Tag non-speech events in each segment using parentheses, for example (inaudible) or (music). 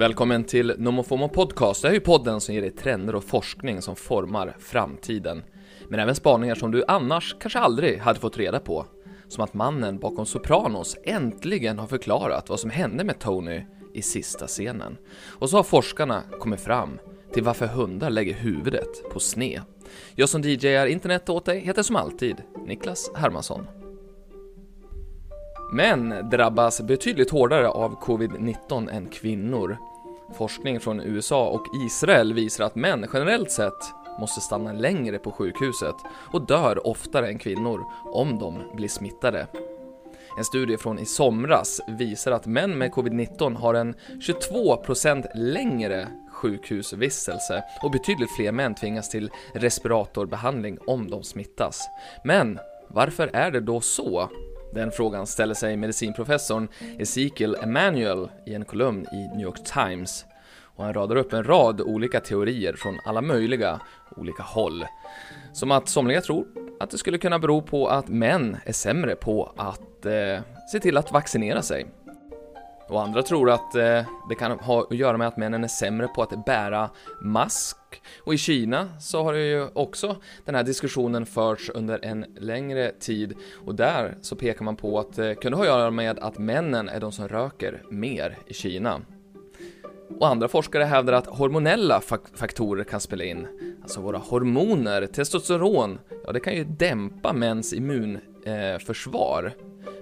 Välkommen till NomoFomo Podcast. Det här är ju podden som ger dig trender och forskning som formar framtiden. Men även spaningar som du annars kanske aldrig hade fått reda på. Som att mannen bakom Sopranos äntligen har förklarat vad som hände med Tony i sista scenen. Och så har forskarna kommit fram till varför hundar lägger huvudet på sne. Jag som DJar internet åt dig heter som alltid Niklas Hermansson. Män drabbas betydligt hårdare av covid-19 än kvinnor. Forskning från USA och Israel visar att män generellt sett måste stanna längre på sjukhuset och dör oftare än kvinnor om de blir smittade. En studie från i somras visar att män med covid-19 har en 22% längre sjukhusvistelse och betydligt fler män tvingas till respiratorbehandling om de smittas. Men varför är det då så? Den frågan ställer sig medicinprofessorn Ezekiel Emanuel i en kolumn i New York Times. Och han radar upp en rad olika teorier från alla möjliga olika håll. Som att somliga tror att det skulle kunna bero på att män är sämre på att eh, se till att vaccinera sig. Och andra tror att eh, det kan ha att göra med att männen är sämre på att bära mask. Och i Kina så har det ju också den här diskussionen förts under en längre tid och där så pekar man på att det kunde ha att göra med att männen är de som röker mer i Kina. Och andra forskare hävdar att hormonella faktorer kan spela in. Alltså våra hormoner, testosteron, ja det kan ju dämpa mäns immunförsvar. Eh,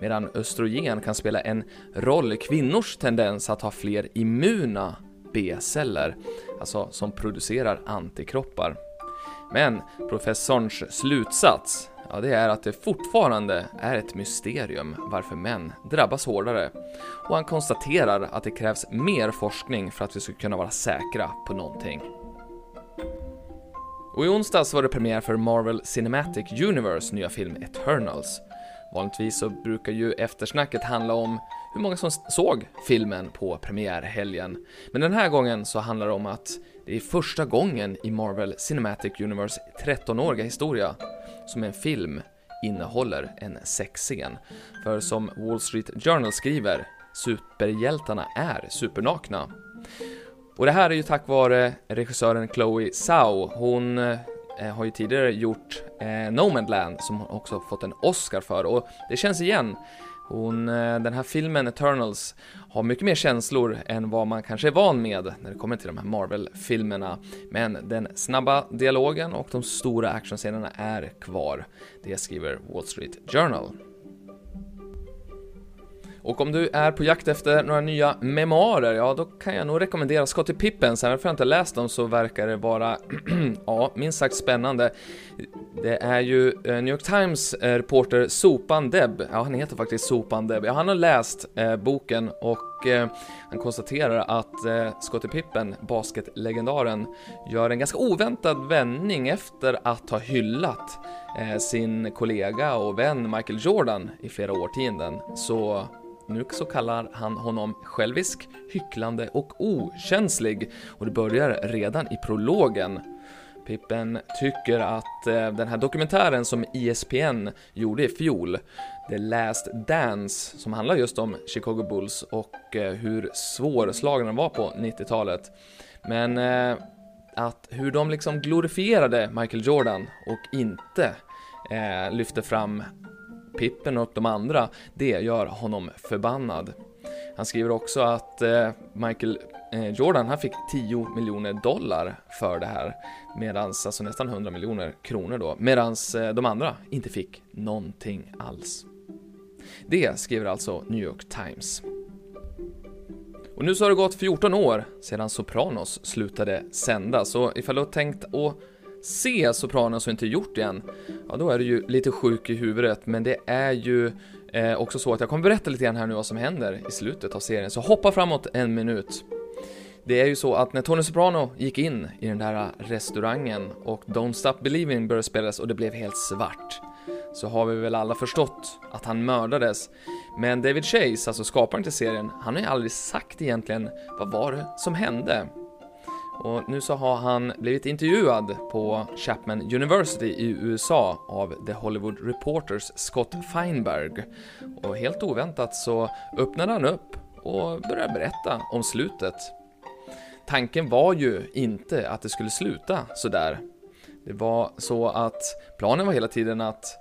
medan östrogen kan spela en roll i kvinnors tendens att ha fler immuna B-celler, alltså som producerar antikroppar. Men professorns slutsats, ja det är att det fortfarande är ett mysterium varför män drabbas hårdare. Och han konstaterar att det krävs mer forskning för att vi ska kunna vara säkra på någonting. Och i onsdags var det premiär för Marvel Cinematic Universe nya film Eternals. Vanligtvis så brukar ju eftersnacket handla om hur många som såg filmen på premiärhelgen. Men den här gången så handlar det om att det är första gången i Marvel Cinematic Universe 13-åriga historia som en film innehåller en sexscen. För som Wall Street Journal skriver, superhjältarna är supernakna. Och det här är ju tack vare regissören Chloe Zhao. Hon eh, Eh, har ju tidigare gjort eh, Nomadland som hon också fått en Oscar för och det känns igen. Hon, eh, den här filmen Eternals har mycket mer känslor än vad man kanske är van med när det kommer till de här Marvel-filmerna. Men den snabba dialogen och de stora actionscenerna är kvar. Det skriver Wall Street Journal. Och om du är på jakt efter några nya memoarer, ja då kan jag nog rekommendera Scottie Pippens, även om jag inte läst dem så verkar det vara, (clears throat) ja, minst sagt spännande. Det är ju eh, New York Times eh, reporter Sopan Deb, ja han heter faktiskt Sopan Deb, ja han har läst eh, boken och eh, han konstaterar att eh, Scottie Pippen, basketlegendaren, gör en ganska oväntad vändning efter att ha hyllat eh, sin kollega och vän Michael Jordan i flera årtionden. Så nu så kallar han honom självisk, hycklande och okänslig och det börjar redan i prologen. Pippen tycker att eh, den här dokumentären som ESPN gjorde i fjol, The Last Dance, som handlar just om Chicago Bulls och eh, hur svårslagen de var på 90-talet. Men eh, att hur de liksom glorifierade Michael Jordan och inte eh, lyfte fram Pippen och de andra, det gör honom förbannad. Han skriver också att eh, Michael eh, Jordan, han fick 10 miljoner dollar för det här, medans, alltså nästan 100 miljoner kronor då, medans eh, de andra inte fick någonting alls. Det skriver alltså New York Times. Och nu så har det gått 14 år sedan Sopranos slutade sändas, så ifall du har tänkt att se Sopranos och inte gjort det än, ja då är du ju lite sjuk i huvudet, men det är ju eh, också så att jag kommer berätta lite grann här nu vad som händer i slutet av serien, så hoppa framåt en minut. Det är ju så att när Tony Soprano gick in i den där restaurangen och Don't Stop Believing började spelas och det blev helt svart, så har vi väl alla förstått att han mördades. Men David Chase, alltså skaparen till serien, han har ju aldrig sagt egentligen vad var det som hände. Och nu så har han blivit intervjuad på Chapman University i USA av The Hollywood Reporters Scott Feinberg. Och helt oväntat så öppnade han upp och började berätta om slutet. tanken var ju inte att det skulle sluta sådär. Det var så att planen var hela tiden att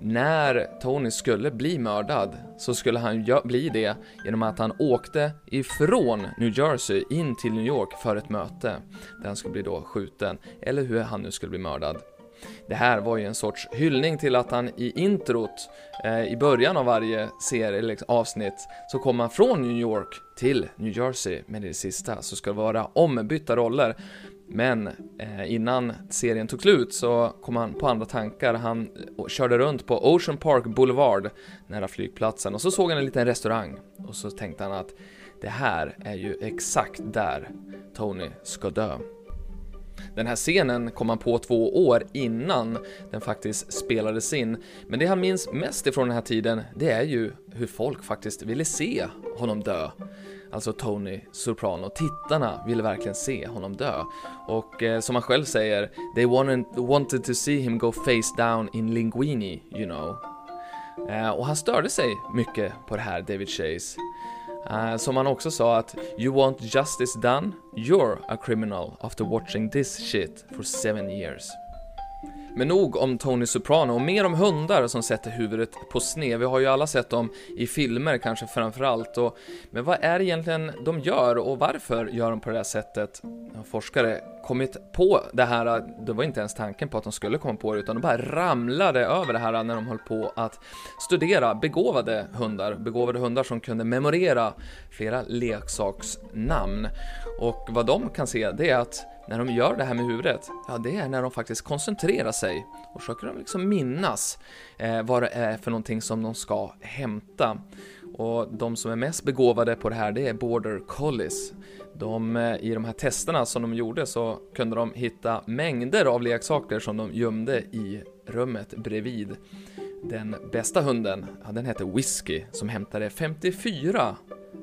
när Tony skulle bli mördad så skulle han bli det genom att han åkte ifrån New Jersey in till New York för ett möte där han skulle bli då skjuten, eller hur han nu skulle bli mördad. Det här var ju en sorts hyllning till att han i introt, eh, i början av varje serie eller liksom avsnitt, så kom han från New York till New Jersey, men i det sista så ska det vara ombytta roller. Men eh, innan serien tog slut så kom han på andra tankar. Han eh, körde runt på Ocean Park Boulevard nära flygplatsen och så såg han en liten restaurang och så tänkte han att det här är ju exakt där Tony ska dö. Den här scenen kom han på två år innan den faktiskt spelades in, men det han minns mest ifrån den här tiden, det är ju hur folk faktiskt ville se honom dö. Alltså Tony Soprano. Tittarna ville verkligen se honom dö. Och eh, som han själv säger, they wanted, to see him go face down in linguini, you know. Eh, och han störde sig mycket på det här, David Chase. Uh, som han också sa att “You want justice done? You're a criminal after watching this shit for seven years”. Men nog om Tony Soprano och mer om hundar som sätter huvudet på sned. Vi har ju alla sett dem i filmer kanske framförallt. Och, men vad är det egentligen de gör och varför gör de på det här sättet? Forskare kommit på det här, det var inte ens tanken på att de skulle komma på det, utan de bara ramlade över det här när de höll på att studera begåvade hundar, begåvade hundar som kunde memorera flera leksaksnamn. Och vad de kan se, det är att när de gör det här med huvudet, ja det är när de faktiskt koncentrerar sig och försöker de liksom minnas eh, vad det är för någonting som de ska hämta. Och de som är mest begåvade på det här, det är border collies. De, eh, I de här testerna som de gjorde så kunde de hitta mängder av leksaker som de gömde i rummet bredvid. Den bästa hunden, ja, den hette Whiskey, som hämtade 54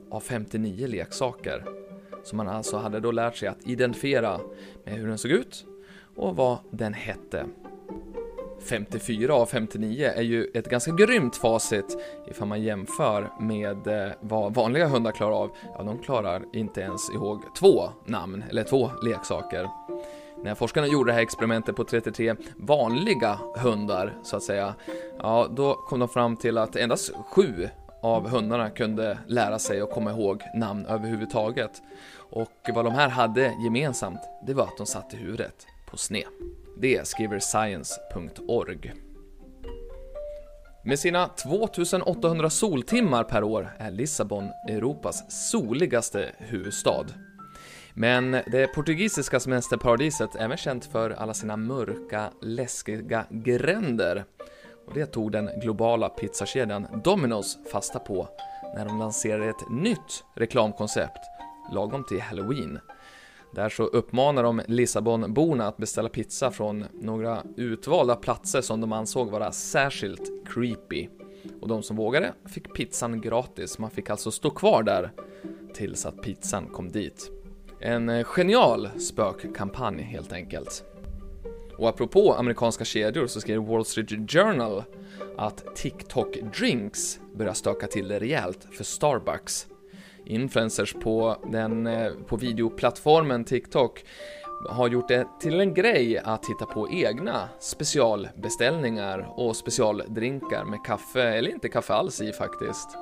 av 59 leksaker. Som man alltså hade då lärt sig att identifiera med hur den såg ut och vad den hette. 54 av 59 är ju ett ganska grymt facit ifall man jämför med eh, vad vanliga hundar klarar av. Ja, de klarar inte ens ihåg två namn, eller två leksaker. När forskarna gjorde det här experimentet på 33 vanliga hundar, så att säga, ja, då kom de fram till att endast sju av hundarna kunde lära sig och komma ihåg namn överhuvudtaget. Och vad de här hade gemensamt, det var att de satt i huvudet på sned. Det skriver science.org. Med sina 2800 soltimmar per år är Lissabon Europas soligaste huvudstad. Men det portugisiska semesterparadiset är även känt för alla sina mörka, läskiga gränder. Och det tog den globala pizzakedjan Domino's fasta på när de lanserade ett nytt reklamkoncept lagom till Halloween. Där så uppmanar de Lissabonborna att beställa pizza från några utvalda platser som de ansåg vara särskilt creepy. Och de som vågade fick pizzan gratis, man fick alltså stå kvar där tills att pizzan kom dit. En eh, genial spökkampanj helt enkelt. Och apropå amerikanska kedjor så skrev Wall Street Journal att TikTok Drinks börjar stöka till det rejält för Starbucks influencers på, den, eh, på videoplattformen TikTok har gjort det till en grej att hitta på egna specialbeställningar och specialdrinkar med kaffe, eller inte kaffe alls i faktiskt.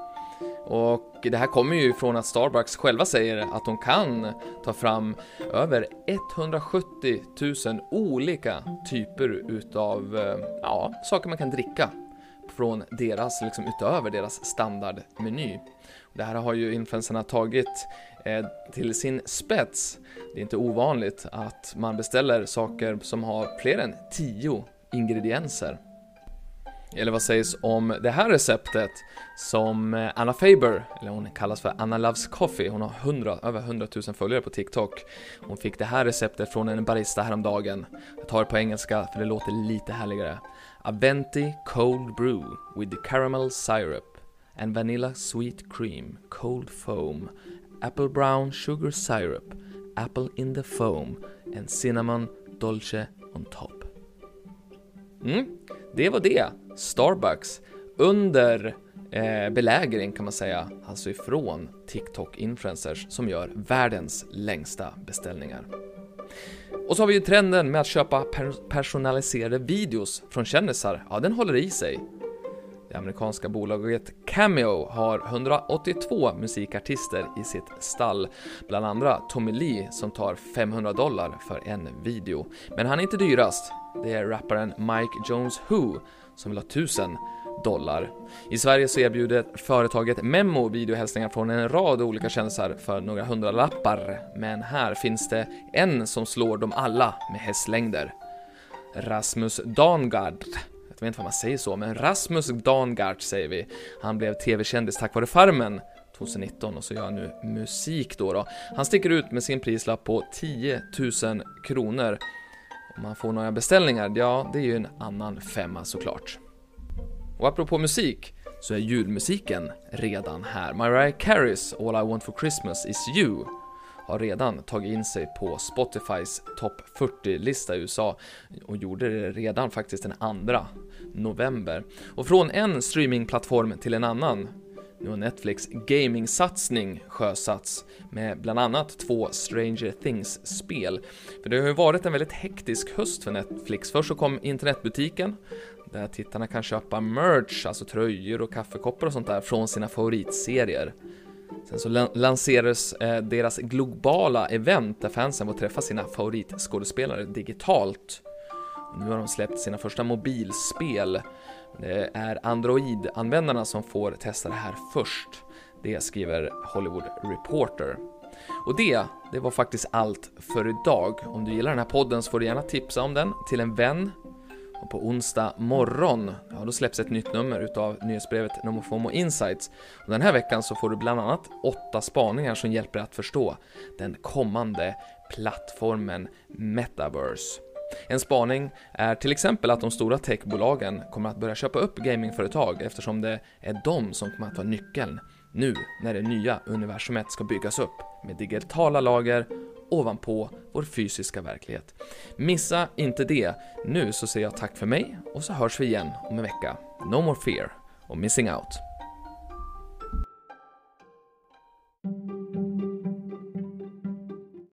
Och det här kommer ju från att Starbucks själva säger att de kan ta fram över 170 000 olika typer utav, eh, ja, saker man kan dricka från deras, liksom utöver deras standardmeny. Det här har ju influencerna tagit eh, till sin spets. Det är inte ovanligt att man beställer saker som har fler än 10 ingredienser. Eller vad sägs om det här receptet som eh, Anna Faber, eller hon kallas för Anna Loves Coffee, hon har 100, över 100 000 följare på TikTok. Hon fick det här receptet från en barista häromdagen. Jag tar det på engelska för det låter lite härligare. A venti cold brew with the caramel syrup and vanilla sweet cream, cold foam, apple brown sugar syrup, apple in the foam and cinnamon dolce on top. Mm, det var det. Starbucks under eh, belägring kan man säga, alltså ifrån TikTok-influencers som gör världens längsta beställningar. Och så har vi ju trenden med att köpa per personaliserade videos från kändisar, ja den håller i sig. Det amerikanska bolaget Cameo har 182 musikartister i sitt stall, bland andra Tommy Lee som tar 500 dollar för en video. Men han är inte dyrast, det är rapparen Mike Jones Who som vill ha 1000 dollar. I Sverige så erbjuder företaget Memo videohälsningar från en rad olika kändisar för några hundralappar, men här finns det en som slår dem alla med hästlängder. Rasmus Dangard jag vet inte vad man säger så, men Rasmus Dangard säger vi. Han blev tv-kändis tack vare Farmen 2019 och så gör han nu musik då, då. Han sticker ut med sin prislapp på 10 000 kronor. Om man får några beställningar, ja, det är ju en annan femma såklart. Och apropå musik, så är julmusiken redan här. Mariah Careys All I Want For Christmas Is You har redan tagit in sig på Spotifys topp 40-lista i USA och gjorde det redan faktiskt den 2 november. Och från en streamingplattform till en annan nu har Netflix gaming-satsning sjösatts med bland annat två Stranger Things-spel. För det har ju varit en väldigt hektisk höst för Netflix. Först så kom internetbutiken, där tittarna kan köpa merch, alltså tröjor och kaffekoppar och sånt där, från sina favoritserier. Sen så lanserades eh, deras globala event där fansen får träffa sina favoritskådespelare digitalt. Nu har de släppt sina första mobilspel. Det är Android-användarna som får testa det här först. Det skriver Hollywood Reporter. Och det, det var faktiskt allt för idag. Om du gillar den här podden så får du gärna tipsa om den till en vän. Och på onsdag morgon, ja då släpps ett nytt nummer utav nyhetsbrevet Nomofomo Insights. Och den här veckan så får du bland annat åtta spaningar som hjälper dig att förstå den kommande plattformen Metaverse. En spaning är till exempel att de stora techbolagen kommer att börja köpa upp gamingföretag eftersom det är de som kommer att vara nyckeln nu när det nya universumet ska byggas upp med digitala lager ovanpå vår fysiska verklighet. Missa inte det. Nu så säger jag tack för mig och så hörs vi igen om en vecka. No more fear och missing out.